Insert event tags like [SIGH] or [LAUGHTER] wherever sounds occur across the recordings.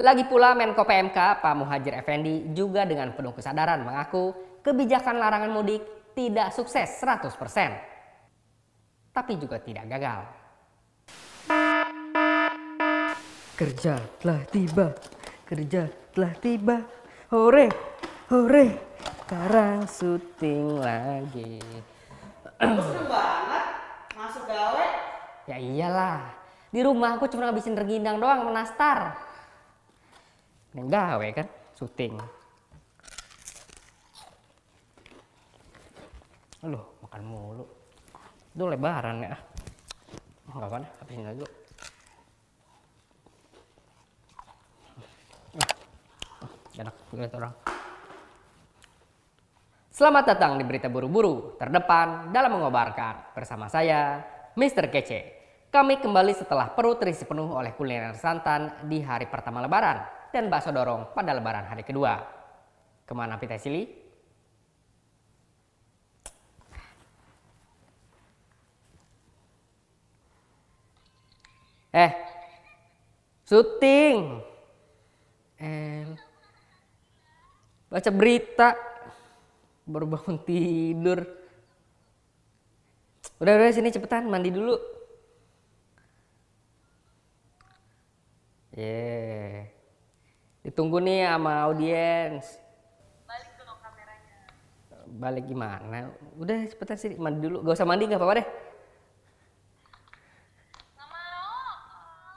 Lagi pula Menko PMK Pak Muhajir Effendi juga dengan penuh kesadaran mengaku kebijakan larangan mudik tidak sukses 100%. Tapi juga tidak gagal. Kerja telah tiba, kerja telah tiba. Hore, hore. Sekarang syuting lagi. Seneng banget masuk gawe. Ya iyalah, di rumah aku cuma ngabisin rengginang doang sama Yang gawe kan, syuting. Aduh, makan mulu. Itu lebaran ya. Enggak kan, habisin aja dulu. Ah, Enak, lihat orang. Selamat datang di Berita Buru-Buru, terdepan dalam mengobarkan. Bersama saya, Mr. Kece. Kami kembali setelah perut terisi penuh oleh kuliner santan di hari pertama lebaran dan bakso dorong pada lebaran hari kedua. Ke mana Pita Sili? Eh, syuting. Eh, baca berita baru bangun tidur udah udah sini cepetan mandi dulu yeah. Ditunggu nih sama audiens. Balik dong kameranya. balik gimana? Udah cepetan sini. Mandi dulu. Gak usah mandi nggak apa-apa deh.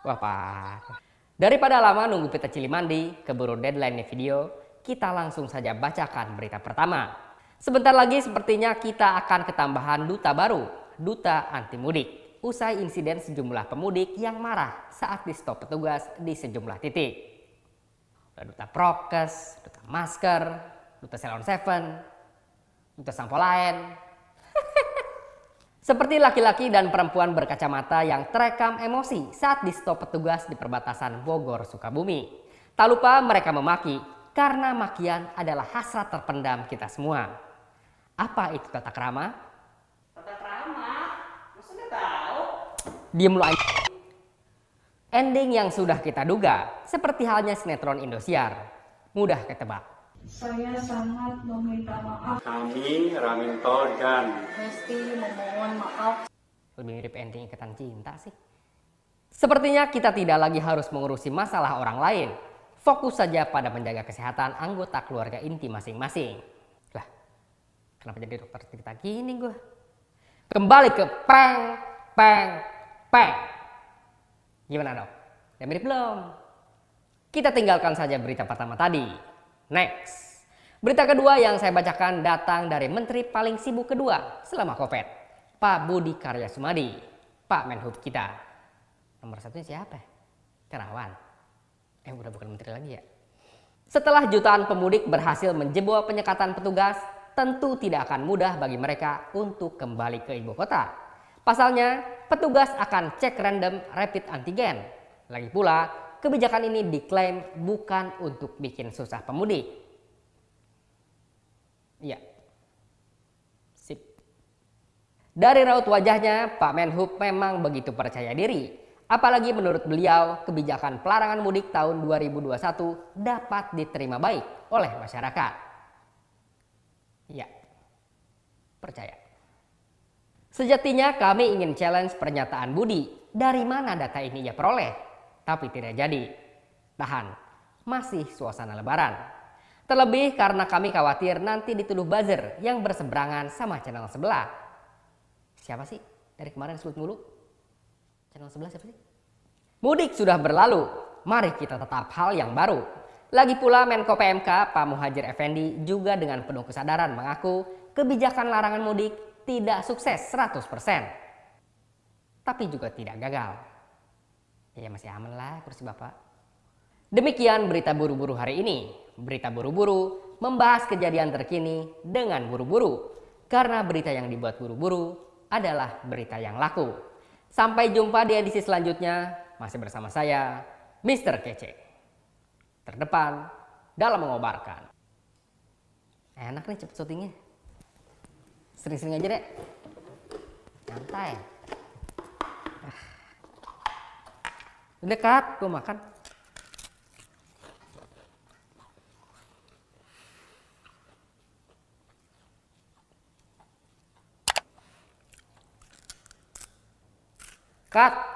Wah parah. Daripada lama nunggu pita cili mandi keburu deadline video kita langsung saja bacakan berita pertama. Sebentar lagi sepertinya kita akan ketambahan duta baru, duta anti mudik. Usai insiden sejumlah pemudik yang marah saat di stop petugas di sejumlah titik. Duta prokes, duta masker, duta Salon Seven, duta sampo lain. [LAUGHS] Seperti laki-laki dan perempuan berkacamata yang terekam emosi saat di stop petugas di perbatasan Bogor Sukabumi. Tak lupa mereka memaki karena makian adalah hasrat terpendam kita semua. Apa itu tata krama? Tata krama. Nggak tahu? Diem lu anj- Ending yang sudah kita duga, seperti halnya sinetron Indosiar. Mudah ketebak. Saya sangat meminta maaf. Kami Raminto dan Mesti memohon maaf. Lebih mirip ending ikatan cinta sih. Sepertinya kita tidak lagi harus mengurusi masalah orang lain. Fokus saja pada menjaga kesehatan anggota keluarga inti masing-masing. Lah, kenapa jadi dokter cerita gini gue? Kembali ke peng, peng, peng. Gimana dok? Udah mirip belum? Kita tinggalkan saja berita pertama tadi. Next. Berita kedua yang saya bacakan datang dari menteri paling sibuk kedua selama COVID. Pak Budi Karya Sumadi. Pak Menhub kita. Nomor satunya siapa? Terawan. Eh udah bukan menteri lagi ya. Setelah jutaan pemudik berhasil menjebol penyekatan petugas, tentu tidak akan mudah bagi mereka untuk kembali ke ibu kota. Pasalnya, petugas akan cek random rapid antigen. Lagi pula, kebijakan ini diklaim bukan untuk bikin susah pemudik. Iya. Sip. Dari raut wajahnya, Pak Menhub memang begitu percaya diri. Apalagi menurut beliau, kebijakan pelarangan mudik tahun 2021 dapat diterima baik oleh masyarakat. Iya. Percaya. Sejatinya kami ingin challenge pernyataan Budi. Dari mana data ini ia peroleh? Tapi tidak jadi. Tahan. Masih suasana lebaran. Terlebih karena kami khawatir nanti dituduh buzzer yang berseberangan sama channel sebelah. Siapa sih? Dari kemarin sebut mulu. Channel sebelah siapa sih? Mudik sudah berlalu. Mari kita tetap hal yang baru. Lagi pula Menko PMK Pak Muhajir Effendi juga dengan penuh kesadaran mengaku kebijakan larangan mudik tidak sukses 100%. Tapi juga tidak gagal. Ya masih aman lah kursi Bapak. Demikian berita buru-buru hari ini. Berita buru-buru membahas kejadian terkini dengan buru-buru. Karena berita yang dibuat buru-buru adalah berita yang laku. Sampai jumpa di edisi selanjutnya. Masih bersama saya, Mr. Kece. Terdepan dalam mengobarkan. Enak nih cepet syutingnya. Sering-sering aja deh. santai, Udah kak, gue makan. Cut.